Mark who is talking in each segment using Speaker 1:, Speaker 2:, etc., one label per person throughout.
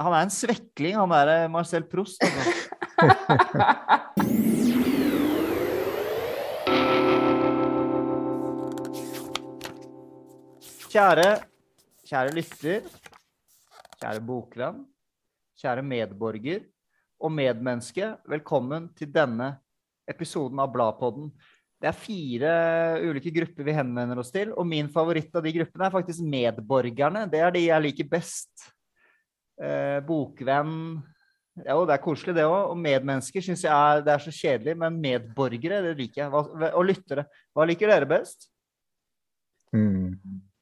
Speaker 1: han er en svekling, han der Marcel Proust. Altså. Kjære, kjære lytter, kjære bokvenn, kjære medborger og medmenneske, velkommen til denne episoden av Bladpodden. Det er fire ulike grupper vi henvender oss til, og min favoritt av de gruppene er faktisk medborgerne. Det er de jeg liker best. Eh, bokvenn Jo, det er koselig, det òg. Og medmennesker syns jeg er, det er så kjedelig, men medborgere, det liker jeg. Hva, og lyttere. Hva liker dere best?
Speaker 2: Mm,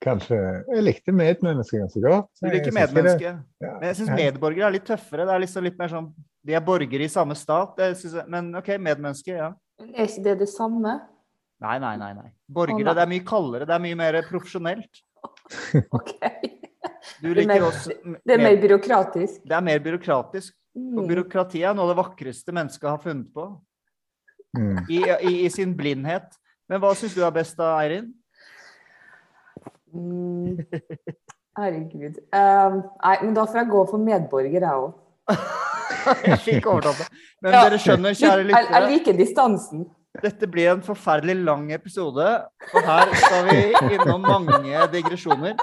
Speaker 2: kanskje Jeg likte medmennesker ganske godt.
Speaker 1: Du liker
Speaker 2: Jeg synes ikke det-
Speaker 1: medmenneske.
Speaker 2: Ja,
Speaker 1: Men jeg syns medborgere er litt tøffere. Det er liksom litt mer sånn De er borgere i samme stat. Det jeg, men OK, medmennesker, ja.
Speaker 3: Er ikke det det samme?
Speaker 1: Nei, nei, nei. nei. Borgere,
Speaker 3: oh, nei.
Speaker 1: det er mye kaldere. Det er mye mer profesjonelt.
Speaker 3: OK.
Speaker 1: Du
Speaker 3: Det er mer-
Speaker 1: også
Speaker 3: Det er mer byråkratisk.
Speaker 1: Det er mer byråkratisk. Og
Speaker 3: Mm.
Speaker 1: byråkrati er noe av det vakreste mennesket har funnet på.
Speaker 2: Mm.
Speaker 1: I, i, i sin blindhet. Men hva syns du er best da, Eirin?
Speaker 3: Mm. Herregud. Um, nei, men da får jeg gå for medborger, jeg òg.
Speaker 1: Jeg fikk overtatt det. Men
Speaker 3: Ja.
Speaker 1: dere skjønner, kjære
Speaker 3: Jeg, jeg liker distansen.
Speaker 1: dette blir en forferdelig lang episode. Og her skal vi innom mange digresjoner.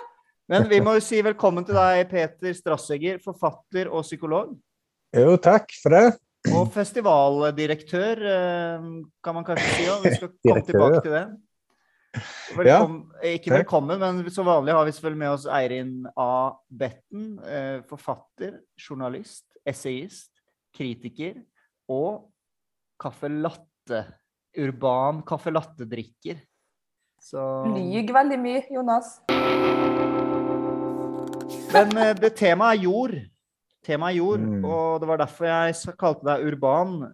Speaker 1: Men vi må jo si velkommen til deg, Peter Strassegger, forfatter og psykolog.
Speaker 2: Jo, takk for det.
Speaker 1: Og festivaldirektør, eh, kan man kanskje si. Og vi skal komme
Speaker 2: Direktør.
Speaker 1: tilbake til det. Velkom, ikke velkommen, men som vanlig har vi selvfølgelig med oss Eirin A. Betten. eh, Forfatter, journalist, essayist, kritiker og caffè latte. Urban caffè latte-drikker. Så
Speaker 3: Lyg veldig mye, Jonas.
Speaker 1: Men eh, det temaet er jord. Temaet er jord,
Speaker 2: Mm.
Speaker 1: og det var derfor jeg kalte deg urban,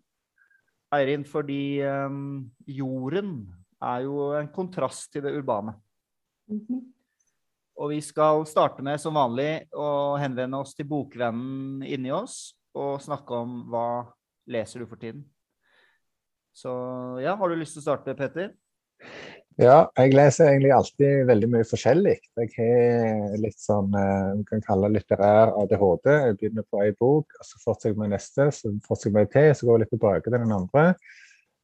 Speaker 1: Eirin, fordi um, jorden er jo en kontrast til det urbane.
Speaker 3: Mhm.
Speaker 1: Og vi skal starte med, som vanlig, å henvende oss til bokvennen inni oss og snakke om hva leser du for tiden. Så ja, har du lyst til å starte, Peter?
Speaker 2: Ja, jeg leser egentlig alltid veldig mye forskjellig. Jeg har litt sånn eh, vi kan kalle litterær ADHD. Jeg begynner på ei bok, og så fortsetter jeg med neste, så fortsetter jeg med ei til, så går jeg litt tilbake til den andre.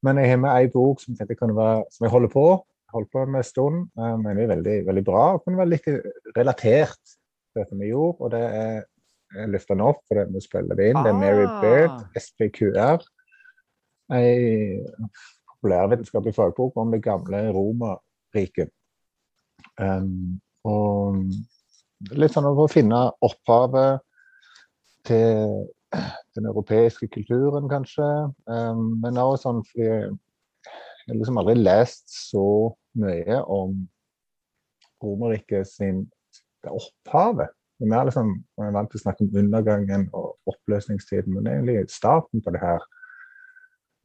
Speaker 2: Men jeg har med ei bok som, jeg kunne være, som jeg holder på holdt på med en stund. Men det er veldig, veldig bra, og kunne være litt relatert til dette med jord. Og det er jeg løfter den opp, for det vi spiller det inn. Det er Mary Bird, SPQR. Ei populærvitenskapelig fagbok om det gamle Romerriket. Um, litt sånn for å finne opphavet til den europeiske kulturen, kanskje. Um, men også sånn fordi jeg har liksom aldri lest så mye om Romerriket sin opphavet. Vi er liksom, vant til å snakke om undergangen og oppløsningstiden, men egentlig starten på det her.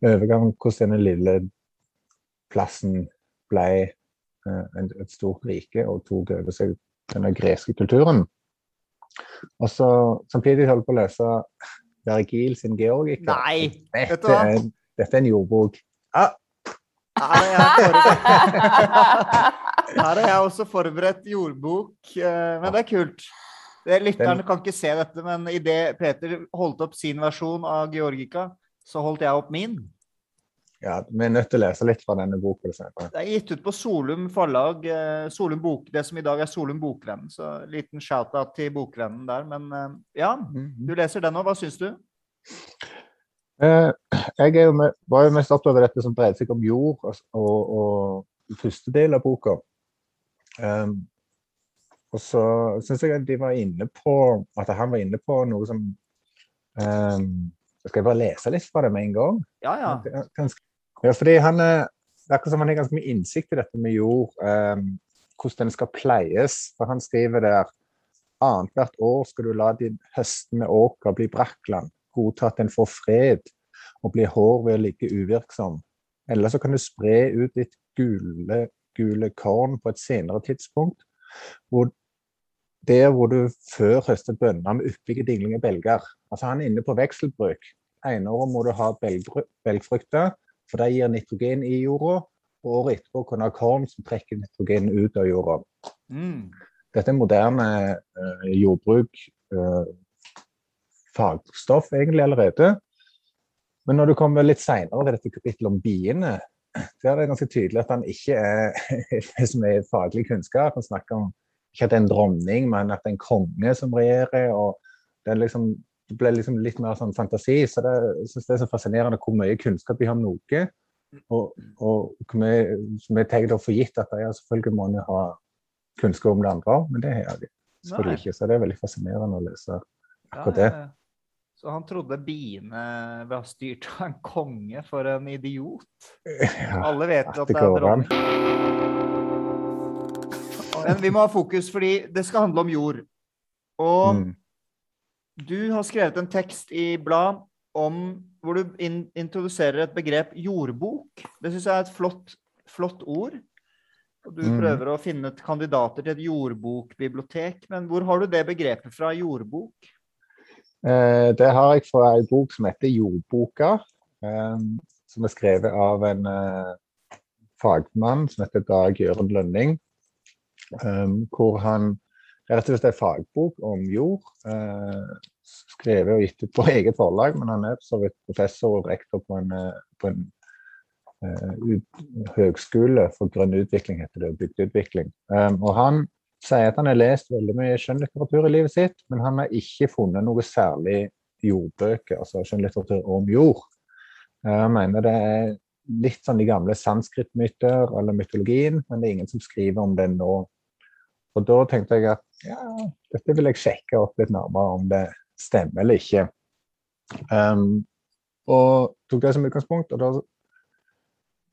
Speaker 2: Overgang, hvordan denne lille plassen ble eh, et stort rike og tok over seg denne greske kulturen. Og så samtidig holdt jeg på å lese Vergil sin Georgika.
Speaker 1: Nei!
Speaker 2: Dette er, dette er en jordbok. Ah,
Speaker 1: Her er har jeg også forberedt jordbok, eh, men det er kult. Lytterne kan ikke se dette, men idet Peter holdt opp sin versjon av Georgika, så holdt jeg opp min.
Speaker 2: ja, vi er nødt til å lese litt fra denne boka.
Speaker 1: Det er gitt ut på Solum forlag, eh, Solum bok, det som i dag er Solum Bokvenn. Så liten shout-out til bokvennen der. Men eh, ja, du leser den nå. Hva syns du?
Speaker 2: Eh, jeg jo med, var jo mest opptatt av dette som dreide seg om jord og, og, og første del av boka. Um, og så syns jeg at de var inne på at han var inne på noe som um, Skal jeg bare lese litt fra det med en gang?
Speaker 1: Ja, ja.
Speaker 2: Ganske, ja, fordi han er det er akkurat som han har ganske mye innsikt i dette med jord, um, hvordan den skal pleies. For han skriver der annethvert år skal du la din høstende åker bli brakkland, godta at den får fred og blir hår ved å ligge uvirksom. Eller så kan du spre ut ditt gule, gule korn på et senere tidspunkt, hvor der hvor du før høstet bønner med yppige dinglinger belger. Altså han er inne på vekselbruk. Ene året må du ha belgfru- belgfrukter, for det gir nitrogen i jorda. Og året etterpå kan du ha korn som trekker nitrogen ut av jorda.
Speaker 1: Mm.
Speaker 2: Dette er moderne eh, jordbruk. eh, fagstoff egentlig allerede. Men når du kommer litt seinere til dette kapittelet om biene, så er det ganske tydelig at han ikke er det som er faglig kunnskap. Han snakker om ikke at det er en dronning, men at det er en konge som regjerer. og Det, liksom, det ble liksom litt mer sånn fantasi. Så det, jeg synes det er så fascinerende hvor mye kunnskap vi har om noe. Og, og hvor mye som er å for gitt at de selvfølgelig må ha kunnskap om det andre, men det har de selvfølgelig ikke. Så det er veldig fascinerende å lese akkurat det.
Speaker 1: Så han trodde biene ble styrt av en konge for en idiot.
Speaker 2: Ja,
Speaker 1: Alle vet at
Speaker 2: det
Speaker 1: er dronning. Men vi må ha fokus, fordi det skal handle om jord. Og
Speaker 2: Mm.
Speaker 1: du har skrevet en tekst i blad om hvor du in introduserer et begrep jordbok. Det syns jeg er et flott, flott ord. Og du
Speaker 2: Mm.
Speaker 1: prøver å finne et kandidater til et jordbokbibliotek. Men hvor har du det begrepet fra, jordbok?
Speaker 2: Eh, det har jeg fra ei bok som heter Jordboka, eh, som er skrevet av en eh, fagmann som heter Dag Jørund Lønning. Eh, hvor han er rett og slett en fagbok om jord, eh, skrevet og gitt ut på eget forlag, men han er så vidt professor og rektor på en, eh, på en eh, høgskole for grønn utvikling, heter det, bygdeutvikling. Um, og han sier at han har lest veldig mye skjønnlitteratur i livet sitt, men han har ikke funnet noe særlig jordbøker, altså skjønnlitteratur om jord. Han mener det er litt sånn de gamle sanskritmyter eller mytologien, men det er ingen som skriver om det nå. Og da tenkte jeg at ja, dette vil jeg sjekke opp litt nærmere om det stemmer eller ikke. Um, og tok det som utgangspunkt, og da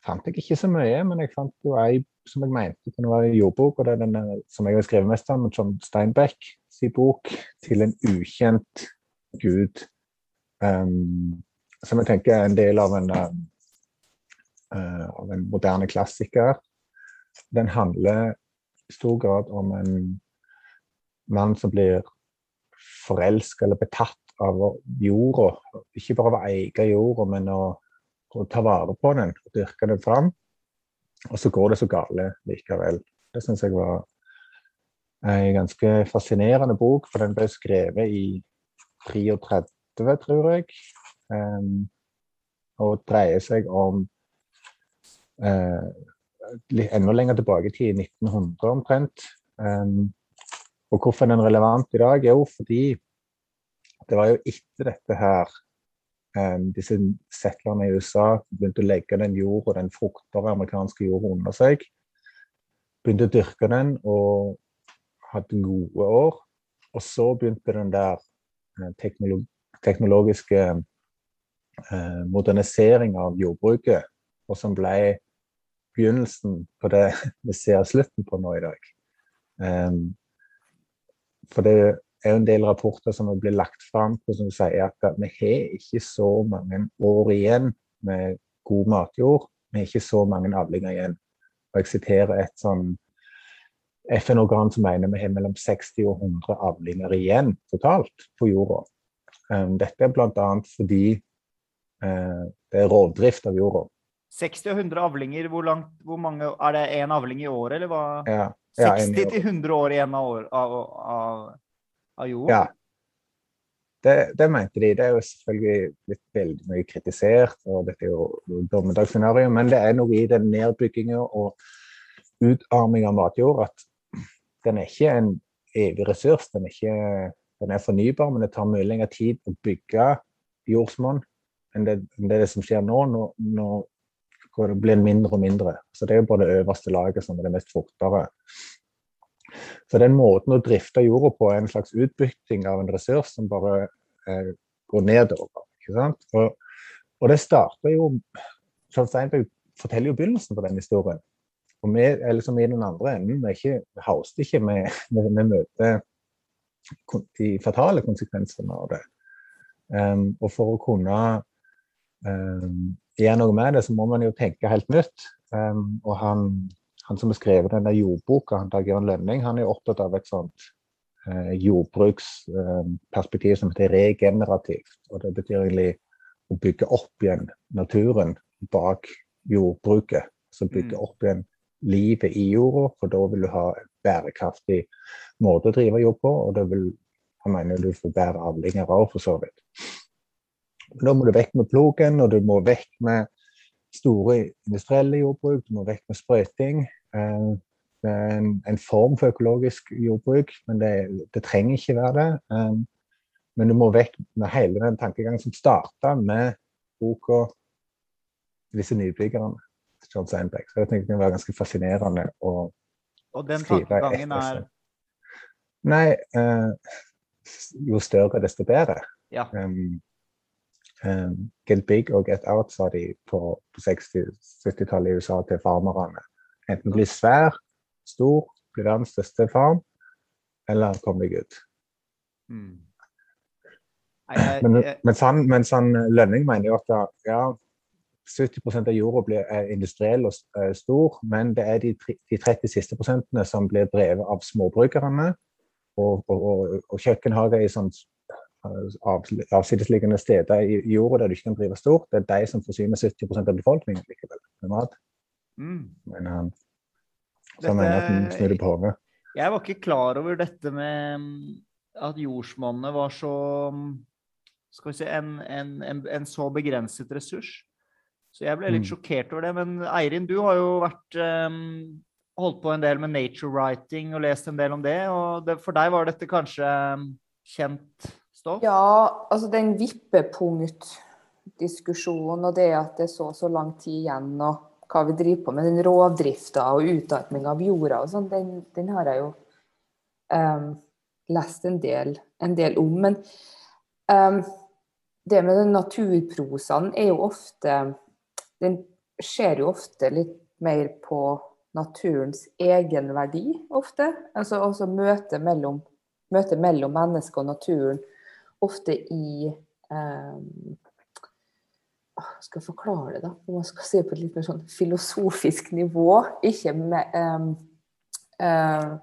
Speaker 2: fant jeg ikke så mye, men jeg fant jo ei som jeg mente kunne være jordbok, og det er den eh, som jeg mest om, John Steinbeck sin bok 'Til en ukjent gud'. Um, som jeg tenker er en del av en, um, av en moderne klassiker. Den handler i stor grad om en mann som blir forelska eller betatt av jorda. Ikke bare av å eie jorda, men å, å ta vare på den og dyrke den fram. Og så går det så gale likevel. Det syns jeg var en ganske fascinerende bok, for den ble skrevet i 33, tror jeg. Um, og dreier seg om litt enda lenger tilbake i tid, 1900 omtrent. Um, og hvorfor er den relevant i dag? Jo, fordi det var jo etter dette her um, disse settlerne i USA begynte å legge den jorda, den fruktbare amerikanske jorda under seg. Begynte å dyrke den og hadde gode år. Og så begynte den der eh, teknologiske eh, moderniseringa av jordbruket, og som ble begynnelsen på det vi ser slutten på nå i dag. Um, for det er jo en del rapporter som blir lagt fram som sier at vi har ikke så mange år igjen med god matjord. Vi har ikke så mange avlinger igjen. Og jeg siterer et sånn FN-organ som mener vi har mellom 60 og 100 avlinger igjen totalt på jorda. Um, dette er bl.a. fordi uh, det er rovdrift av jorda.
Speaker 1: 60 og 100 avlinger, hvor, langt, hvor mange Er det én avling i året, eller hva?
Speaker 2: Ja, ja,
Speaker 1: 60 til 100 år igjen av, år, av, av, av jorden?
Speaker 2: Ja. Det, det mente de. Det er jo selvfølgelig blitt veldig mye kritisert, og dette er jo dommedagsscenario, men det er noe i den nedbygginga og utarming av matjord at den er ikke en evig ressurs. Den er, ikke, den er fornybar, men det tar mye lengre tid å bygge jordsmonn enn det, enn det som skjer nå. Når, nå går det blir mindre og mindre. Så det er jo bare det øverste laget som er det mest fruktbare. Så den måten å drifte jorda på er en slags utbytting av en ressurs som bare eh, går nedover. ikke sant? Og, og det starter jo Charles Steinberg forteller jo begynnelsen på den historien. Og vi er liksom i den andre enden. Vi, ikke, ikke med, med, med møter de fatale konsekvensene av det. Um, og for å kunne um, gjøre noe med det, så må man jo tenke helt nytt. Um, og han, han som har skrevet denne jordboka, han Dag Jørn Lønning, han er jo opptatt av et sånt eh, jordbruksperspektiv som heter regenerativt. Og det betyr egentlig å bygge opp igjen naturen bak jordbruket. Så bygge
Speaker 1: Mm.
Speaker 2: opp igjen livet i jorda, for da vil du ha en bærekraftig måte å drive jord på, og da vil Han mener du får bedre avlinger òg, for så vidt. Men da må du vekk med plogen, og du må vekk med store industrielle jordbruk, du må vekk med sprøyting. Eh, det er en, en, form for økologisk jordbruk, men det, det trenger ikke være det. Um, men du må vekk med hele den tankegangen som starta med boka 'Disse nybyggerne'. John Sandbeck. Så jeg tenkte det var ganske fascinerende å
Speaker 1: Og den tankegangen er
Speaker 2: Nei, uh, jo større, desto bedre.
Speaker 1: Ja.
Speaker 2: Um, um, get big og get out, sa de på, på 60-70-tallet i USA til farmerne. Enten bli svær stor, bli verdens største farm, eller kom deg ut. Mm. Men, mens, han, mens han Lønning mener jo at ja, 70% av jorda blir industriell og uh, stor, men det er de, de 30 siste prosentene som blir drevet av småbrukerne og, og, og, og kjøkkenhager i sånn avsidesliggende steder i jorda der du ikke kan drive stort. Det er de som forsyner 70% av befolkningen likevel med mat. Mm. Men han så dette, mener at den snur det på hodet.
Speaker 1: Jeg var ikke klar over dette med mm, at jordsmonnet var så mm, Skal vi si en, en, en, en så begrenset ressurs. Så jeg ble litt mm. sjokkert over det. Men Eirin, du har jo vært um, holdt på en del med nature writing og lest en del om det. Og det, for deg var dette kanskje kjent stoff?
Speaker 3: Ja, altså den vippepunktdiskusjonen og det at det så så lang tid igjen. og hva vi driver på med, den rovdrifta og utarming av jorda og sånn, den, den, har jeg jo um, lest en del, en del, om. Men um, det med den naturprosaen er jo ofte Den skjer jo ofte litt mer på naturens egenverdi, ofte. Altså også møtet mellom, møte mellom mennesket og naturen, ofte i um, skal forklare det, da. Man skal se på et litt mer sånn filosofisk nivå. Ikke med um, uh,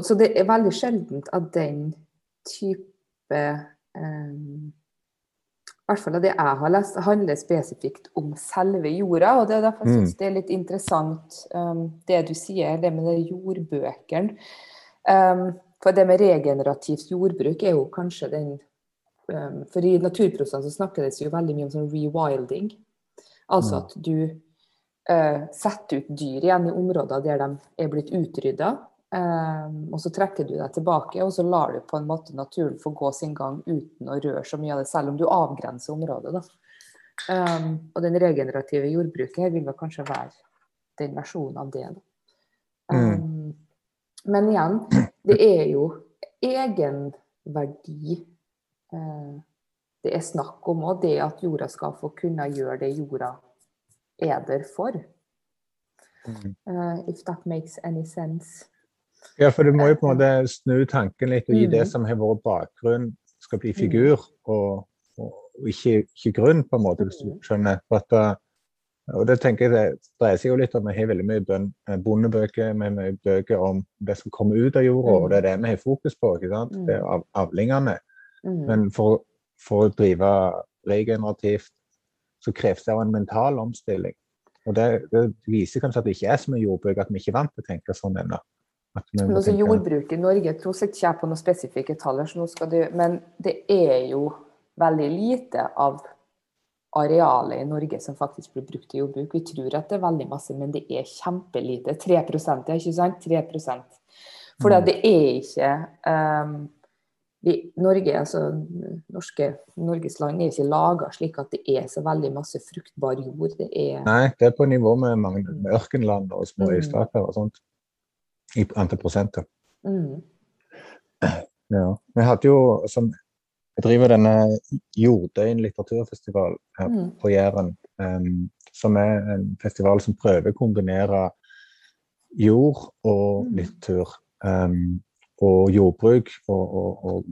Speaker 3: Så det er veldig sjeldent at den type um, I hvert fall av det jeg har lest, handler spesifikt om selve jorda. og det er Derfor syns synes det er litt interessant um, det du sier, det med de jordbøkene. for det med regenerativt jordbruk er jo kanskje den Um, for i naturprosene så snakkes jo veldig mye om sånn rewilding. Altså mm. at du uh, setter ut dyr igjen i områder der de er blitt utrydda. Um, og så trekker du deg tilbake, og så lar du på en måte naturen få gå sin gang uten å røre så mye av det, selv om du avgrenser området. da. Um, og den regenerative jordbruket her vil vel kanskje være den versjonen av det. da. Um, mm. Men igjen, det er jo egenverdi Eh, det er snakk om, og det at jorda skal få kunne gjøre det jorda er der for. Uh, if that makes any sense.
Speaker 2: Ja, for du må jo på en måte snu tanken litt og gi mm. det som har vært bakgrunn, skal bli mm. figur, og, og, og ikke, ikke, grunn, på en måte, hvis du mm. skjønner. At, og det tenker jeg det dreier seg jo litt om Vi har veldig mye bondebøker, vi har mye bøker om det som kommer ut av jorda, og det er det vi har fokus på. ikke sant? Det er av, avlingene. Mm. Men for, for, å drive regenerativt så kreves det en mental omstilling. Og det, det, viser kanskje at det ikke er så mye jordbruk, at vi ikke er vant til å tenke sånn ennå.
Speaker 3: Men også Jordbruk i Norge tror jeg ikke på noen spesifikke tall, men det er jo veldig lite av arealet i Norge som faktisk blir brukt til jordbruk. Vi tror at det er veldig masse, men det er kjempelite. 3% ja, ikke sant? 3% For mm. det er ikke um, vi, Norge, altså, norske, Norges land er ikke laga slik at det er så veldig masse fruktbar jord. Det er
Speaker 2: Nei, det er på nivå med, mange, med ørkenland og små øystater og sånt. I antall prosenter. Mm. Ja. Vi hadde jo som Jeg driver denne Jordøyen litteraturfestival her mm. på Jæren. Um, som er en festival som prøver å kombinere jord og mm. litteratur. Um, og jordbruk og, og, og,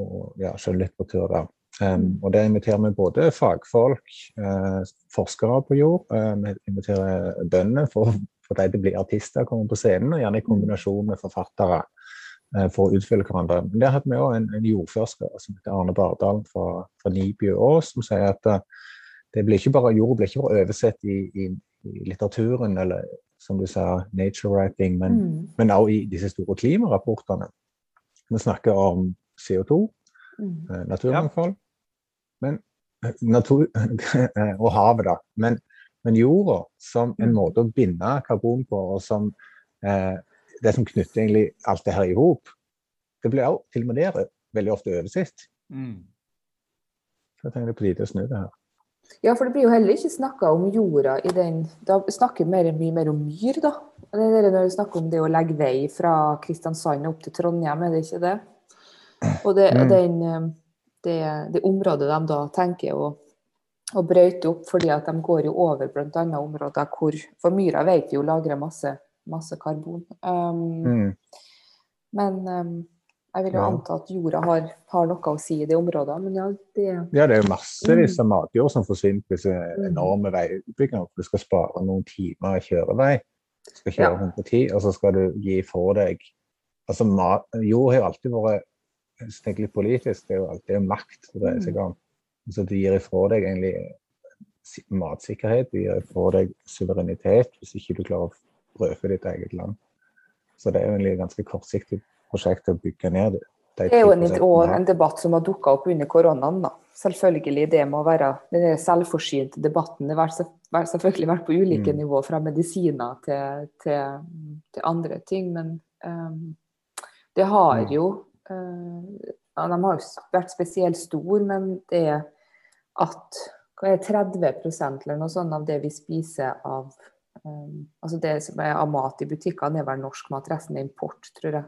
Speaker 2: og ja, skjønnlitteratur. Um, og der inviterer vi både fagfolk, eh, forskere på jord, eh, vi inviterer bøndene for, for de til å bli artister, komme på scenen, og gjerne i kombinasjon med forfattere eh, for å utfylle hverandre. Men der hadde vi òg en, en, jordforsker som heter Arne Bardal fra, fra Nibjø Aas, som sier at det blir ikke bare, jord blir ikke bare oversett i, i, i litteraturen eller som du sa, nature writing, men, mm. men også i disse store klimarapportene. Vi snakker om CO2,
Speaker 3: Mm.
Speaker 2: eh, naturmangfold, men, eh, natur, og havet, da. Men, men jorda som en
Speaker 3: Mm.
Speaker 2: måte å binde karbon på, og som eh, det som knytter egentlig alt det her i hop, det blir også til og med der veldig ofte oversett.
Speaker 1: Mm.
Speaker 2: Så jeg tenker det er på tide å snu det her.
Speaker 3: Ja, for det blir jo heller ikke snakka om jorda i den Da snakker vi mer, mye mer om myr, da. Det er det når vi snakker om det å legge vei fra Kristiansand opp til Trondheim, er det ikke det? Og det,
Speaker 2: Mm.
Speaker 3: den, eh, det, det området de da tenker å, å brøyte opp, fordi at de går jo over bl.a. områder hvor For myra vet vi jo lagrer masse, masse karbon. Um,
Speaker 2: Mm.
Speaker 3: Men um, jeg vil jo anta at jorda har, har noe å si i de områdene. Men ja, det
Speaker 2: Ja, det er jo massevis av matjord som forsvinner på disse
Speaker 3: er
Speaker 2: enorme veiutbyggingene. Du skal spare noen timer kjørevei. Du skal kjøre
Speaker 3: Ja.
Speaker 2: 110, og så skal du gi fra deg Altså, mat, Jord har jo alltid vært hvis jeg tenker litt politisk, det er jo alltid makt det dreier seg om. Så du gir ifra deg egentlig matsikkerhet, du gir ifra deg suverenitet hvis ikke du klarer å brødfø ditt eget land. Så det er jo egentlig ganske kortsiktig prosjekt å bygge ned de
Speaker 3: Det er jo en,
Speaker 2: 10%
Speaker 3: og
Speaker 2: mat.
Speaker 3: en debatt som har dukka opp under koronaen. da. Selvfølgelig det med å være den selvforsynte debatten. Det har selvfølgelig vært på ulike
Speaker 2: Mm.
Speaker 3: nivå, fra medisiner til, til, til andre ting. Men um, det har
Speaker 2: Mm.
Speaker 3: jo ja, De har jo vært spesielt store, men det er at hva er 30 eller noe sånt av det vi spiser av Um, altså Det som er av mat i butikkene, er vel norsk mat. Resten er import, tror jeg.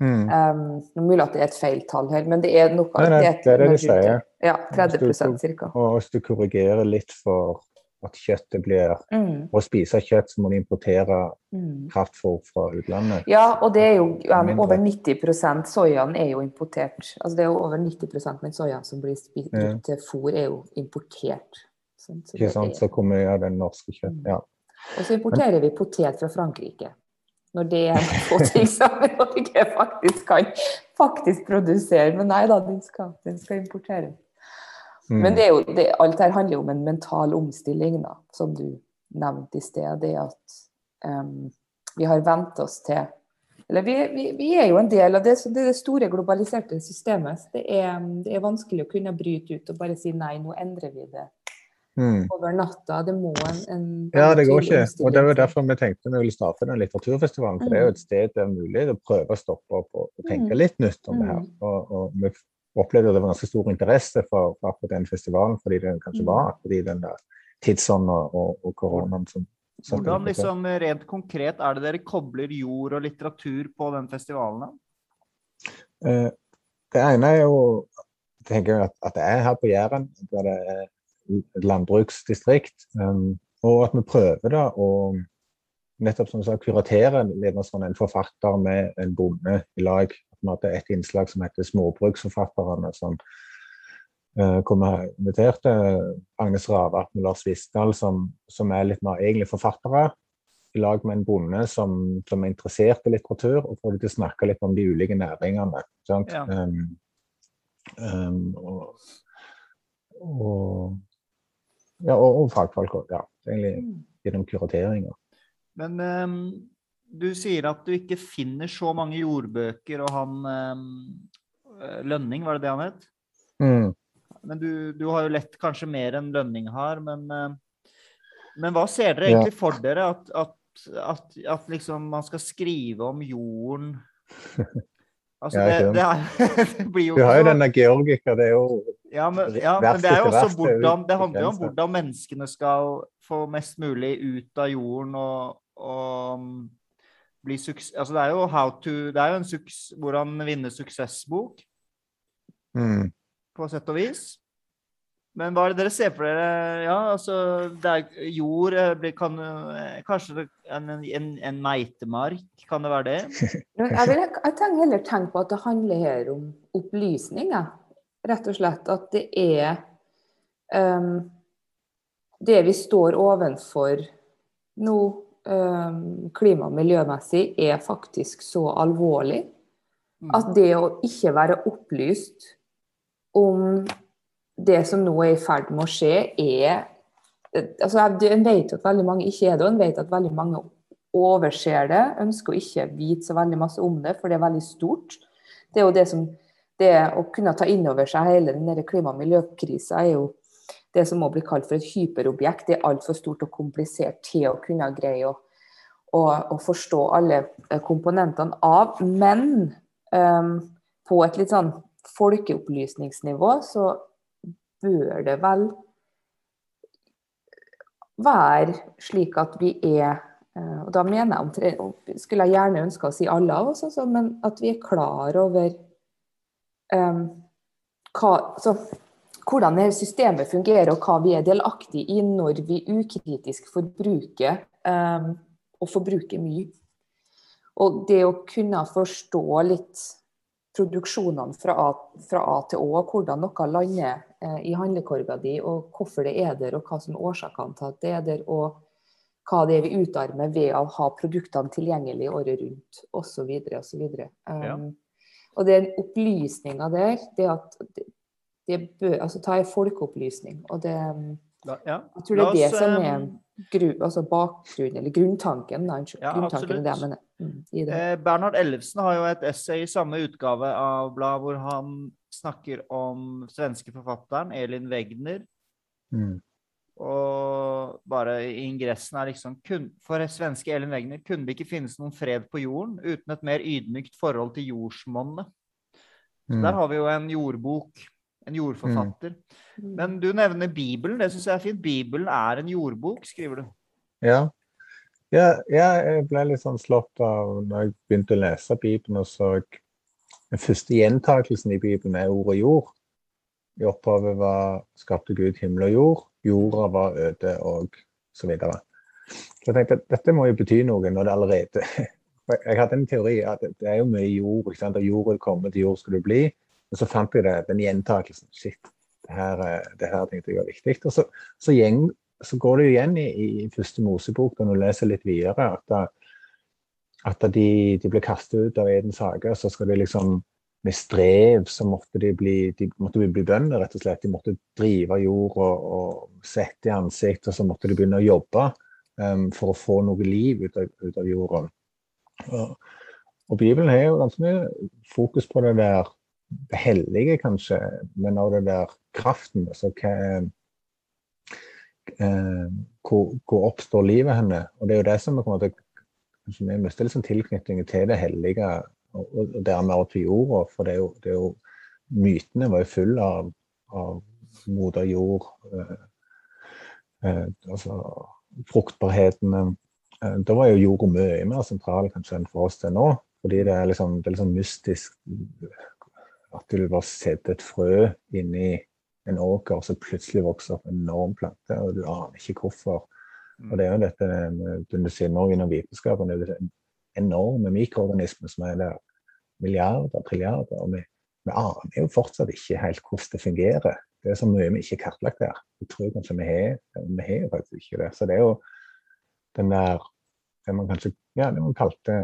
Speaker 2: Mm.
Speaker 3: Um, det er mulig at det er et feil tall her, men det er noe
Speaker 2: Nei, nei,
Speaker 3: et-
Speaker 2: det er det de sier.
Speaker 3: Ja, 30 ca.
Speaker 2: Og hvis du korrigerer litt for at kjøttet blir
Speaker 3: Mm,
Speaker 2: Å spise kjøtt, så må du importere
Speaker 3: mm.
Speaker 2: kraftfôr fra utlandet.
Speaker 3: Ja, og det er jo ja, over 90 soyaen er jo importert. Altså det er jo over 90% med soyaen som blir spist
Speaker 2: Ja.
Speaker 3: til fôr, er jo importert. Sånn, så
Speaker 2: Ikke sant?
Speaker 3: er-
Speaker 2: Så kommer ja, den norske kjøtt.
Speaker 3: Mm.
Speaker 2: Ja.
Speaker 3: Og så importerer vi potet fra Frankrike. Når det er få ting som Norge faktisk kan faktisk produsere. Men nei da, den skal, den skal importere.
Speaker 2: Mm.
Speaker 3: Men det er jo, det, alt her handler jo om en mental omstilling, da, som du nevnte i sted. Det at um, vi har vent oss til Eller vi, vi, vi er jo en del av det, så det, store globaliserte systemet. Så det er, det er vanskelig å kunne bryte ut og bare si nei, nå endrer vi det
Speaker 2: Mm.
Speaker 3: over natta. Det må en, en
Speaker 2: Ja, det går ikke. Og det var derfor vi tenkte vi ville starte den litteraturfestivalen. For det er jo et sted det er mulig å prøve å stoppe opp og, og tenke
Speaker 3: Mm.
Speaker 2: litt nytt om det her.
Speaker 3: Mm.
Speaker 2: Og, og vi opplevde at det var ganske stor interesse for, for akkurat den festivalen, fordi det kanskje
Speaker 3: Mm.
Speaker 2: var akkurat i den der tidsånden og, og, og koronaen som
Speaker 1: Hvordan liksom rent konkret er det dere kobler jord og litteratur på den festivalen?
Speaker 2: Eh, Det ene er jo tenker jeg at, at det er her på Jæren, der det er landbruksdistrikt. Um, og at vi prøver da å nettopp som sa, kuratere sånn en forfatter med en bonde i lag. At vi hadde et innslag som heter 'Småbruksforfatterne', som uh, kommer inviterte Agnes Ravatn og Lars Visdal, som, som er litt mer egentlig forfattere i lag med en bonde som, som er interessert i litteratur, og får til å snakke litt om de ulike næringene. Sant?
Speaker 1: Ja.
Speaker 2: Um, um, og, og, ja, og, og fagfolk òg. Ja. Egentlig
Speaker 3: Mm.
Speaker 2: gjennom kurateringer.
Speaker 1: Men um, du sier at du ikke finner så mange jordbøker, og han um, Lønning, var det det han het?
Speaker 2: Mm.
Speaker 1: Men du, du har jo lett kanskje mer enn Lønning har, men, uh, men hva ser dere
Speaker 2: Ja.
Speaker 1: egentlig for dere? At, at, at, at liksom man skal skrive om jorden Altså,
Speaker 2: Ja,
Speaker 1: det, det, er, det blir jo
Speaker 2: Du har jo denne Georgica, det er jo
Speaker 1: ja, men, ja, men det er jo også hvordan Det handler jo om hvordan menneskene skal få mest mulig ut av jorden og, og um, bli suksess... Altså det er jo how to Det er jo en suks, hvordan vinne suksessbok,
Speaker 2: mm.
Speaker 1: på sett og vis. Men hva er det dere ser for dere? Ja, altså det er jord eh, kan, eh, Kanskje en, en, en meitemark? Kan det være det?
Speaker 3: Jeg, vil, jeg tenker heller tenke på at det handler her om opplysning. jeg. Rett og slett at det er um, Det vi står ovenfor nå, um, klima- og miljømessig, er faktisk så alvorlig
Speaker 1: Mm.
Speaker 3: at det å ikke være opplyst om det som nå er i ferd med å skje, er altså En vet at veldig mange ikke er det, og en vet at veldig mange overser det. Ønsker å ikke vite så veldig masse om det, for det er veldig stort. Det er jo det som det å kunne ta inn over seg hele den klima- og miljøkrisa er jo det som må bli kalt for et hyperobjekt. Det er altfor stort og komplisert til å kunne greie å, å, å forstå alle eh, komponentene av. Men um, på et litt sånn folkeopplysningsnivå så bør det vel være slik at vi er eh, og da mener jeg, skulle jeg gjerne ønske å si alle av oss, altså, men at vi er klar over um, hva, så, hvordan systemet fungerer og hva vi er delaktig i når vi ukritisk forbruker um, og forbruker mye. Og det å kunne forstå litt produksjonene fra A, fra A til Å, hvordan noe lander eh, i handlekorga di, og hvorfor det er der, og hva som er årsakene til at det er der, og hva det er vi utarmer ved å ha produktene tilgjengelig året rundt, osv. osv. Um, ja. Og den opplysninga der, det at det, det bør, altså ta en folkeopplysning. og det ja. Jeg tror det er det som er gru, altså bakgrunnen, eller grunntanken. Da, ja, grunntanken det, men,
Speaker 1: mm, det. Eh, Bernhard Ellefsen har jo et essay i samme utgave av bladet hvor han snakker om svenske forfatteren Elin Wegner. Mm. Og bare i ingressen er liksom kun, For svenske Elin Wegner kunne det ikke finnes noen fred på jorden uten et mer ydmykt forhold til jordsmonnet. Mm. Der har vi jo en jordbok en jordforfatter. Mm. Men du nevner Bibelen. Det syns jeg er fint. Bibelen er en jordbok, skriver du.
Speaker 2: Ja. ja. jeg ble litt sånn slått av når jeg begynte å lese Bibelen og så den første gjentakelsen i Bibelen er ordet jord. I opphavet var skapte Gud himmel og jord. Jorda var øde og så videre. Så jeg tenkte at dette må jo bety noe når det allerede Jeg hadde en teori at det er jo mye jord. ikke sant? Da jorda kommer til jord skal du bli. Men så fant jeg det, den gjentakelsen. Shit, det her, eh, det her tenkte jeg var viktig. Og så, så, gjeng, så går det jo igjen i, i første Mosebok, når du leser litt videre, at, at de, de ble kastet ut av Edens hage. Så skal de liksom med strev så måtte de bli, de måtte bli bønder, rett og slett. De måtte drive jord og, og sette i ansikt, og så måtte de begynne å jobbe um, for å få noe liv ut av, ut av jorda. Og, og Bibelen har jo ganske mye fokus på det der hellige, kanskje, men av det der kraften. Altså hva eh, hvor, hvor, oppstår livet henne? Og det er jo det som en Vi mister liksom tilknytningen til det hellige, og, og dermed også til jorda. For det er, jo, det er jo Mytene var jo fulle av, av moder jord. Eh, eh, altså fruktbarheten. Eh, da var jo jorda mye mer sentral kanskje enn for oss til nå. Fordi det er liksom, det er liksom mystisk at du bare setter et frø inni en åker, og så plutselig vokser opp en enorm plante, og du aner ikke hvorfor. Og det er jo dette du sier nå innen vitenskapen, det er enorme mikroorganismer som er der. Milliarder, trilliarder. Og vi, vi, aner jo fortsatt ikke helt hvordan det fungerer. Det er så mye vi ikke har kartlagt der. Jeg tror kanskje vi har, vi har jo faktisk ikke det. Så det er jo den der det man kanskje ja, det man kalte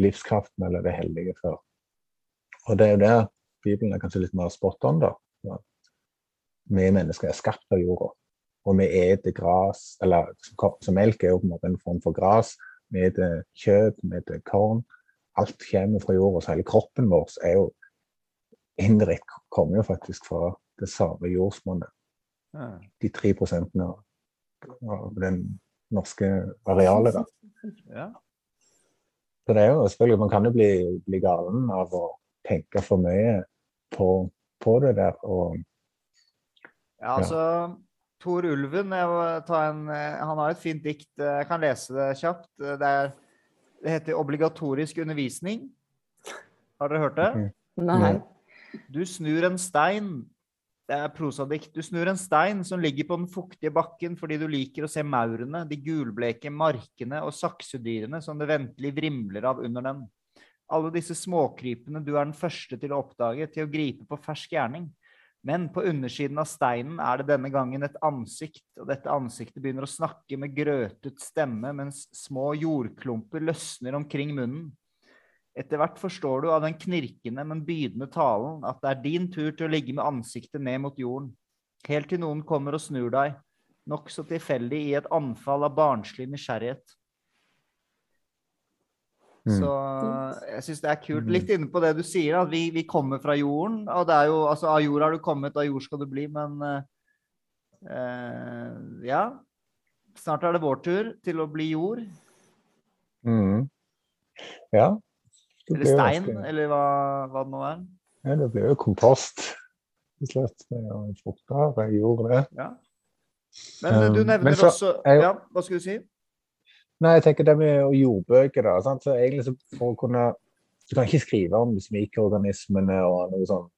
Speaker 2: livskraften eller det hellige før. Og det er jo der Bibelen er kanskje litt mer spot on, da. Vi mennesker er skapt av jorda. Og vi eter gras, eller så melk er jo på en måte en form for gras. Vi eter kjøtt, vi eter korn. Alt kommer fra jorda. Så hele kroppen vår er jo indirekte kommer jo faktisk fra det samme jordsmonnet. De tre prosentene av den norske arealet, da. Ja. Så det er jo selvfølgelig, Man kan jo bli, bli galen av å tenke for mye på, på det der. Og,
Speaker 1: ja, altså Tor Ulven en, han har et fint dikt. Jeg kan lese det kjapt. Det, er, det heter 'Obligatorisk undervisning'. Har dere hørt det?
Speaker 3: Nei.
Speaker 1: Du snur en stein det er prosadikt. Du snur en stein som ligger på den fuktige bakken fordi du liker å se maurene, de gulbleke markene og saksedyrene som det ventelig vrimler av under den. Alle disse småkrypene du er den første til å oppdage, til å gripe på fersk gjerning. Men på undersiden av steinen er det denne gangen et ansikt, og dette ansiktet begynner å snakke med grøtet stemme mens små jordklumper løsner omkring munnen. Etter hvert forstår du av den knirkende, men bydende talen at det er din tur til å ligge med ansiktet ned mot jorden, helt til noen kommer og snur deg, nokså tilfeldig i et anfall av barnslig nysgjerrighet.
Speaker 2: Mm.
Speaker 1: Så jeg syns det er kult. Litt inne på det du sier, at vi, vi kommer fra jorden. Og det er jo altså av jord har du kommet, av jord skal du bli, men eh, ja. Snart er det vår tur til å bli jord.
Speaker 2: Mm. Ja. Det
Speaker 1: Eller stein,
Speaker 2: ganske-
Speaker 1: eller hva, hva det nå er.
Speaker 2: Ja, det blir jo kompost. Til slutt. Det er jo frukter. Jeg gjorde det.
Speaker 1: Ja. Men du
Speaker 2: Um,
Speaker 1: nevner
Speaker 2: men så
Speaker 1: også
Speaker 2: jeg...
Speaker 1: Ja, hva skulle du si?
Speaker 2: Nei, jeg tenker det med jordbøker, da. Sant? Så egentlig så for å kunne Du kan ikke skrive om disse mikroorganismene og noe sånn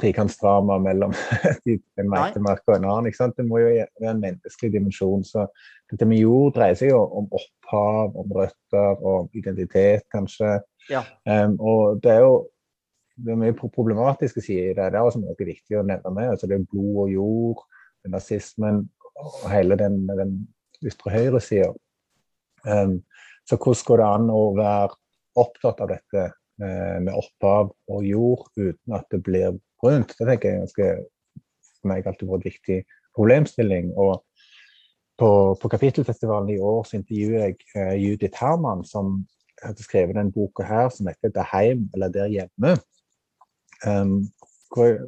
Speaker 2: trekantsdrama mellom en meitemark og en annen. ikke sant? Det må jo være en menneskelig dimensjon. Så dette med jord dreier seg jo om opphav, om røtter, om identitet, kanskje.
Speaker 1: Ja.
Speaker 2: Um, og det er jo det er mye pro- problematiske sider i det. Det er også noe viktig å nevne med. Altså det er blod og jord, nazismen og hele den, den ytre høyresida. Um, så hvordan går det an å være opptatt av dette eh, med opphav og jord uten at det blir brunt? Det tenker jeg ganske for meg alltid vært en viktig problemstilling. Og på, på Kapittelfestivalen i år så intervjuer jeg eh, Judith Herman, som hadde skrevet denne boka her som heter 'Det heim', eller 'Der hjemme'. Um, hvor jeg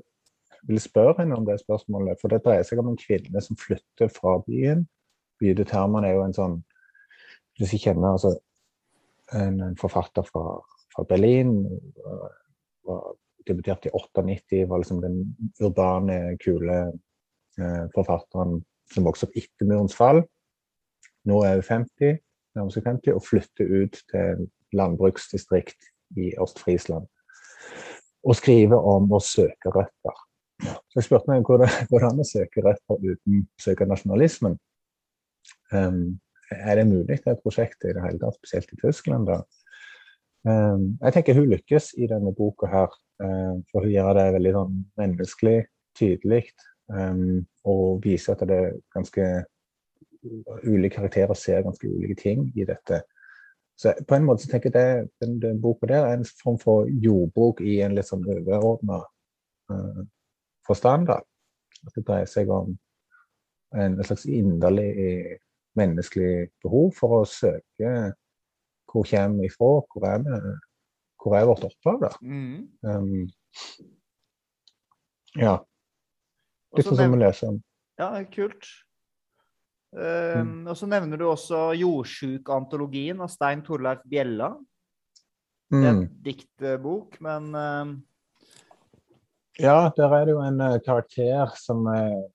Speaker 2: ville spørre henne om det spørsmålet, for det dreier seg om en kvinne som flytter fra byen. Judith Herman er jo en sånn Hvis jeg kjenner altså, en, en forfatter fra, fra Berlin. Var, debutert i 98, var liksom den urbane, kule eh, forfatteren som vokste opp etter murens fall. Nå er hun 50, nærmer seg 50 og flytter ut til landbruksdistrikt i Øst-Friesland. Og skriver om å søke røtter. Så jeg spurte meg hvordan går an å søke røtter uten å søke nasjonalismen. Um, er det mulig, det prosjekt i det hele tatt, spesielt i Tyskland? da? Um, jeg tenker hun lykkes i denne boka her, um, for hun gjør det veldig sånn menneskelig, tydelig, um, og viser at det er ganske ulike karakterer ser ganske ulike ting i dette. Så på en måte så tenker jeg det, den, den boka der er en form for jordbruk i en litt sånn overordna uh, forstand. da. At det dreier seg om en, en slags inderlig eh, menneskelig behov for å søke hvor kommer vi fra, hvor er, vi, hvor er vårt opphav, da.
Speaker 1: Mm.
Speaker 2: Um, ja. Litt sånn som vi leser om.
Speaker 1: Ja, kult. Um, Og så nevner du også Jordsjuk-antologien av Stein Torleif Bjella. Det er
Speaker 2: Mm.
Speaker 1: en diktbok, men um,
Speaker 2: Ja, der er det jo en uh, karakter som, er,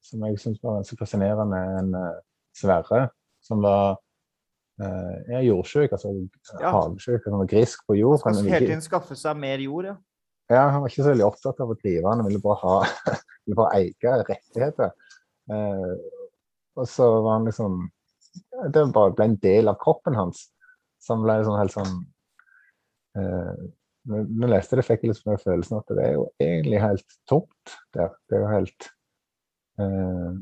Speaker 2: som jeg syns var ganske fascinerende. En eh, Sverre som var eh, jordsjuk, altså
Speaker 1: Ja.
Speaker 2: hagesjuk. Han var grisk på jord.
Speaker 1: skal
Speaker 2: skulle
Speaker 1: hele tiden skaffe seg mer jord, ja.
Speaker 2: ja, han var ikke så veldig opptatt av å drive, han ville bare ha ville bare eie rettigheter. Eh, og så var han liksom Det bare ble en del av kroppen hans. Som ble sånn helt sånn eh, når jeg leste det, fikk jeg liksom følelsen at det er jo egentlig helt tomt der. Det er jo helt eh,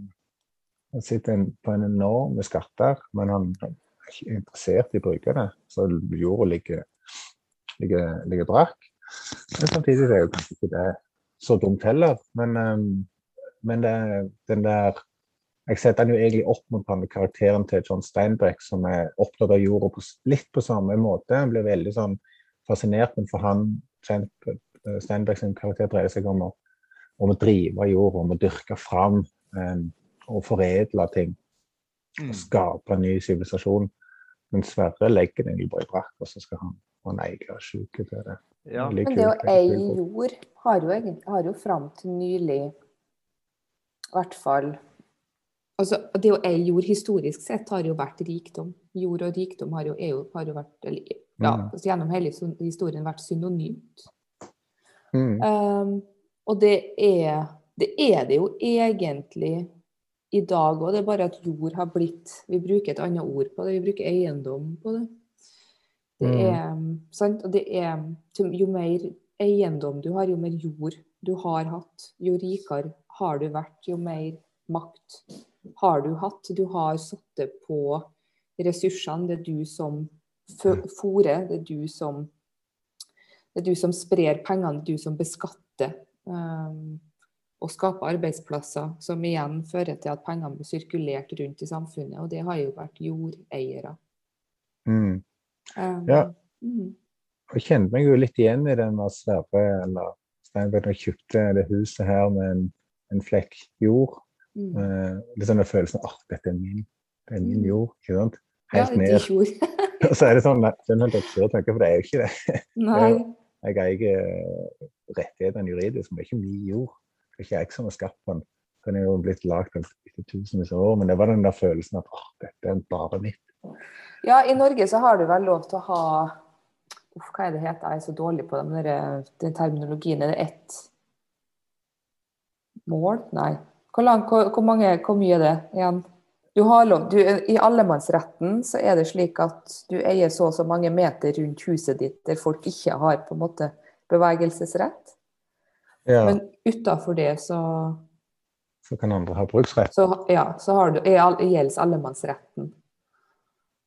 Speaker 2: Han sitter på en enorme skatter, men han er ikke interessert i å bruke det. Så jorda ligger, ligger, ligger brakk. Men samtidig er det jo kanskje ikke det så dumt heller. Men, eh, men det, den der Jeg setter den jo egentlig opp mot karakteren til John Steinbeck, som er opptatt av jorda på, litt på samme måte. Han blir veldig sånn fascinert, men for han Stein- Steinbeck sin karakter dreier seg om å, om å drive jorda, om å dyrke fram eh, og foredle ting.
Speaker 1: Og
Speaker 2: Skape en ny sivilisasjon. Men Sverre legger den egentlig bare i brakk, og så skal han få en egen sjuke til det.
Speaker 1: ja.
Speaker 3: Men det å eie jord har jo, egentlig, har jo fram til nylig i hvert fall altså Det å eie jord historisk sett har jo vært rikdom. Jord og rikdom har jo, er jo, har jo vært eller, ja,
Speaker 2: Mm.
Speaker 3: altså Gjennom hele historien vært synonymt.
Speaker 2: Mm.
Speaker 3: Um, og det er, det er det jo egentlig i dag òg. Det er bare at jord har blitt Vi bruker et annet ord på det. Vi bruker eiendom på det. Det
Speaker 2: Mm.
Speaker 3: er mm. sant. Og det er Jo mer eiendom du har, jo mer jord du har hatt, jo rikere har du vært, jo mer makt har du hatt. Du har sittet på ressursene. Det er du som fòrer, det er du som det er du som sprer pengene, det du som beskatter um, og skape arbeidsplasser, som igjen fører til at pengene blir sirkulert rundt i samfunnet. Og det har jo vært jordeiere.
Speaker 2: Mm.
Speaker 3: Um,
Speaker 2: Ja.
Speaker 3: Mm.
Speaker 2: Jeg kjente meg jo litt igjen i den med Sverre eller Steinberg da kjøpte det huset her med en, en flekk jord.
Speaker 3: Mm.
Speaker 2: Uh, litt sånn den følelsen at dette er min, det er min
Speaker 3: Mm.
Speaker 2: jord. ikke sant? Helt
Speaker 3: ja,
Speaker 2: ned. Og så er det sånn, det er helt absurd tanke, for det er jo ikke det.
Speaker 3: Nei.
Speaker 2: Jeg eier rettighetene juridisk, men det er ikke min jord. Det er ikke jeg som har skapt den. Den er jo blitt lagd etter tusenvis av år, men det var den der følelsen at dette er bare mitt.
Speaker 3: Ja, i Norge så har du vel lov til å ha Uff, hva er det heter? Jeg er så dårlig på den, den terminologien. Er det ett mål? Nei. Hvor, lang, hvor, hvor, mange, hvor mye er det igjen? Du har lov, du, I allemannsretten så er det slik at du eier så og så mange meter rundt huset ditt der folk ikke har på en måte bevegelsesrett.
Speaker 2: Ja,
Speaker 3: Men utafor det så,
Speaker 2: så kan andre ha bruksrett.
Speaker 3: så, ja, så har du, er, all- gjelder allemannsretten.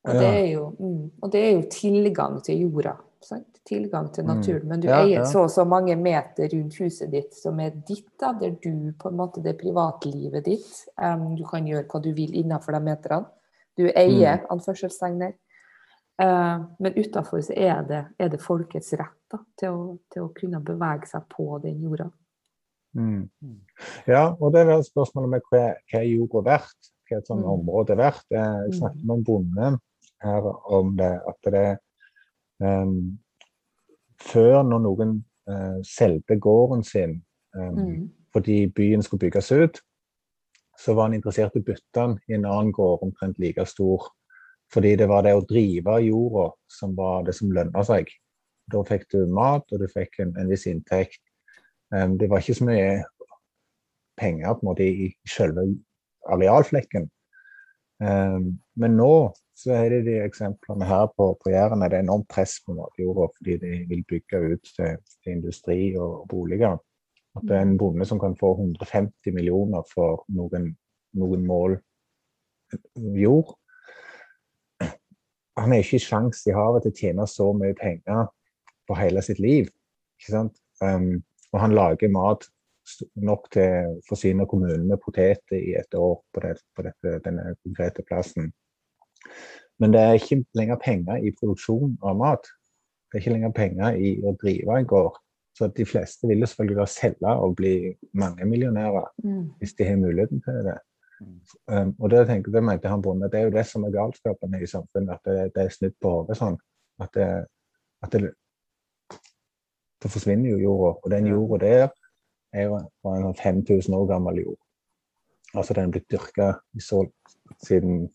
Speaker 3: Og det,
Speaker 2: Ja.
Speaker 3: er jo, mm, og det er jo tilgang til jorda. Sant? Tilgang til
Speaker 2: Mm.
Speaker 3: naturen. Men du
Speaker 2: Ja,
Speaker 3: eier så og så mange meter rundt huset ditt som er ditt, da, der du på en måte Det er privatlivet ditt. Um, du kan gjøre hva du vil innenfor de meterne. Du eier,
Speaker 2: Mm.
Speaker 3: anførselstegn der. Eh, men utafor så er det, er det folkets rett da, til, å, til å kunne bevege seg på den jorda.
Speaker 2: Mm.
Speaker 1: Mm.
Speaker 2: Ja, og det er vel spørsmålet med hva, hva er jorda verdt? Hva er et sånt
Speaker 3: Mm.
Speaker 2: område verdt? Eh, Jeg snakket med en bonde her om det, at det um, Før, når noen uh, solgte gården sin um,
Speaker 3: Mm.
Speaker 2: fordi byen skulle bygges ut, så var han interessert i å bytte den i en annen gård omtrent like stor. Fordi det var det å drive jorda som var det som lønna seg. Da fikk du mat, og du fikk en, en viss inntekt. Um, det var ikke så mye penger på en måte i selve arealflekken. Um, men nå så er det de eksemplene her på, på Jæren er det enormt press på matjorda fordi de vil bygge ut til, til industri og boliger. At det er en bonde som kan få 150 millioner for noen, noen mål jord. Han har ikke sjans i havet til å tjene så mye penger på hele sitt liv. Ikke sant? Um, og han lager mat nok til å forsyne kommunen med poteter i et år på, det, på dette, denne konkrete plassen. Men det er ikke lenger penger i produksjon av mat. Det er ikke lenger penger i å drive en gård. Så de fleste vil selvfølgelig selge og bli mangemillionærer
Speaker 3: Mm.
Speaker 2: hvis de har muligheten til det. Um, og det, tenker, det mente han bonde, det er jo det som er galskapen i samfunnet, at det, det er snudd på hodet sånn. At, det, at det, det forsvinner jo jorda. Og den jorda der er jo fra en 5000 år gammel jord. Altså den er blitt dyrka siden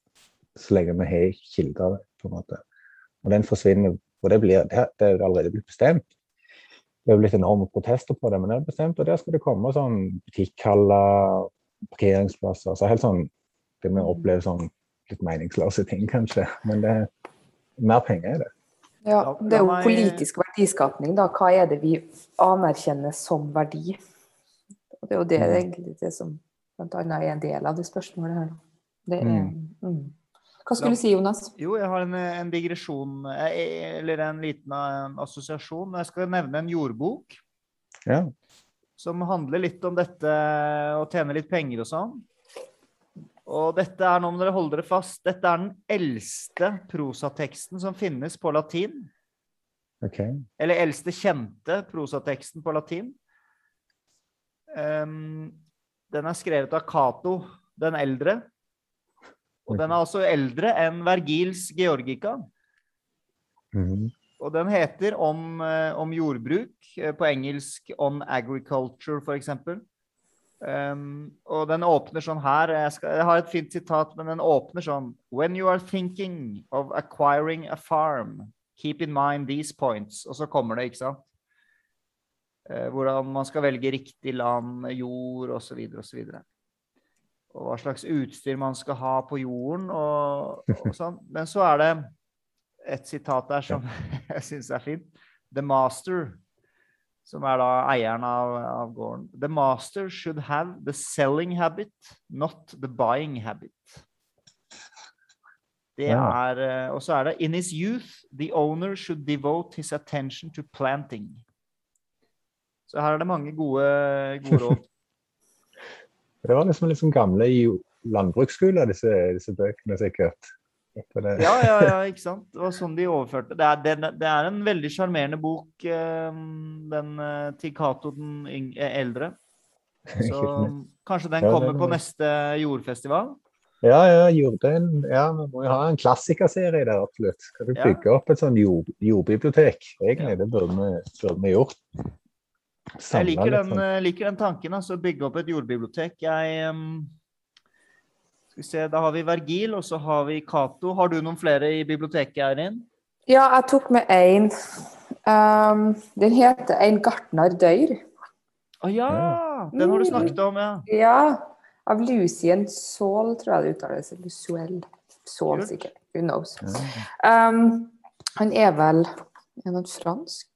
Speaker 2: så lenge vi har kilder, på en måte. Og den forsvinner. Og det, blir, det, det er allerede blitt bestemt. Det er blitt enorme protester på det, men det er bestemt. Og der skal det komme sånn butikkhaller, parkeringsplasser. Så helt sånn Det vi opplever sånn litt meningsløse ting, kanskje. Men det er mer penger i det.
Speaker 3: Ja, det er jo politisk verdiskapning, da. Hva er det vi anerkjenner som verdi? Og det er jo det,
Speaker 2: Mm.
Speaker 3: egentlig det som bl.a. er en del av det spørsmålet her. Det er, mm. Hva skulle du si, Jonas?
Speaker 1: Jo, jeg har en, en digresjon, eh, eller en liten en assosiasjon. Jeg skal nevne en jordbok
Speaker 2: Ja.
Speaker 1: Som handler litt om dette å tjene litt penger og sånn. Og dette er, nå må dere holde dere fast, dette er den eldste prosateksten som finnes på latin.
Speaker 2: OK.
Speaker 1: Eller eldste kjente prosateksten på latin. Um, den er skrevet av Cato den eldre. Og den er altså eldre enn Vergils Georgica.
Speaker 2: Mhm.
Speaker 1: Og den heter om, eh, om jordbruk, eh, på engelsk 'On Agriculture', f.eks. Um, og den åpner sånn her jeg, skal, jeg har et fint sitat, men den åpner sånn When you are thinking of acquiring a farm, keep in mind these points. Og så kommer det, ikke sant? Eh, hvordan man skal velge riktig land, jord osv. osv. Og hva slags utstyr man skal ha på jorden og, og sånn. Men så er det et sitat der som jeg syns er fint. The master, som er da eieren av, av gården. The master should have the selling habit, not the buying habit. Det er, eh, Og så er det In his youth, the owner should devote his attention to planting. Så her er det mange gode, gode råd.
Speaker 2: Det var liksom, liksom gamle i landbruksskolen, disse, disse bøkene, sikkert.
Speaker 1: Ja, ja, ja, ikke sant. Det var sånn de overførte. Det er, det, det er en veldig sjarmerende bok, eh, den eh, til Cato den eh, eldre. Så kanskje den kommer på neste jordfestival?
Speaker 2: Ja, ja, jorden, ja, vi må jo ha en klassikerserie der, absolutt. Skal
Speaker 1: Ja.
Speaker 2: bygge opp et sånn jord, jordbibliotek? Egentlig, det burde vi, burde vi gjort.
Speaker 1: Jeg liker den,
Speaker 2: sånn-
Speaker 1: liker den tanken, altså. Bygge opp et jordbibliotek. Jeg ehm, Skal vi se, da har vi Vergil, og så har vi Cato. Har du noen flere i biblioteket, Eirin?
Speaker 3: Ja, jeg tok med én. Um, den heter 'En gartner dør'.
Speaker 1: Å ja! Den har du snakket om, ja.
Speaker 3: Ja, av Lucien Saul, tror jeg det uttales. Eller Saul, sikkert. Who knows. Um, han er vel Er han fransk?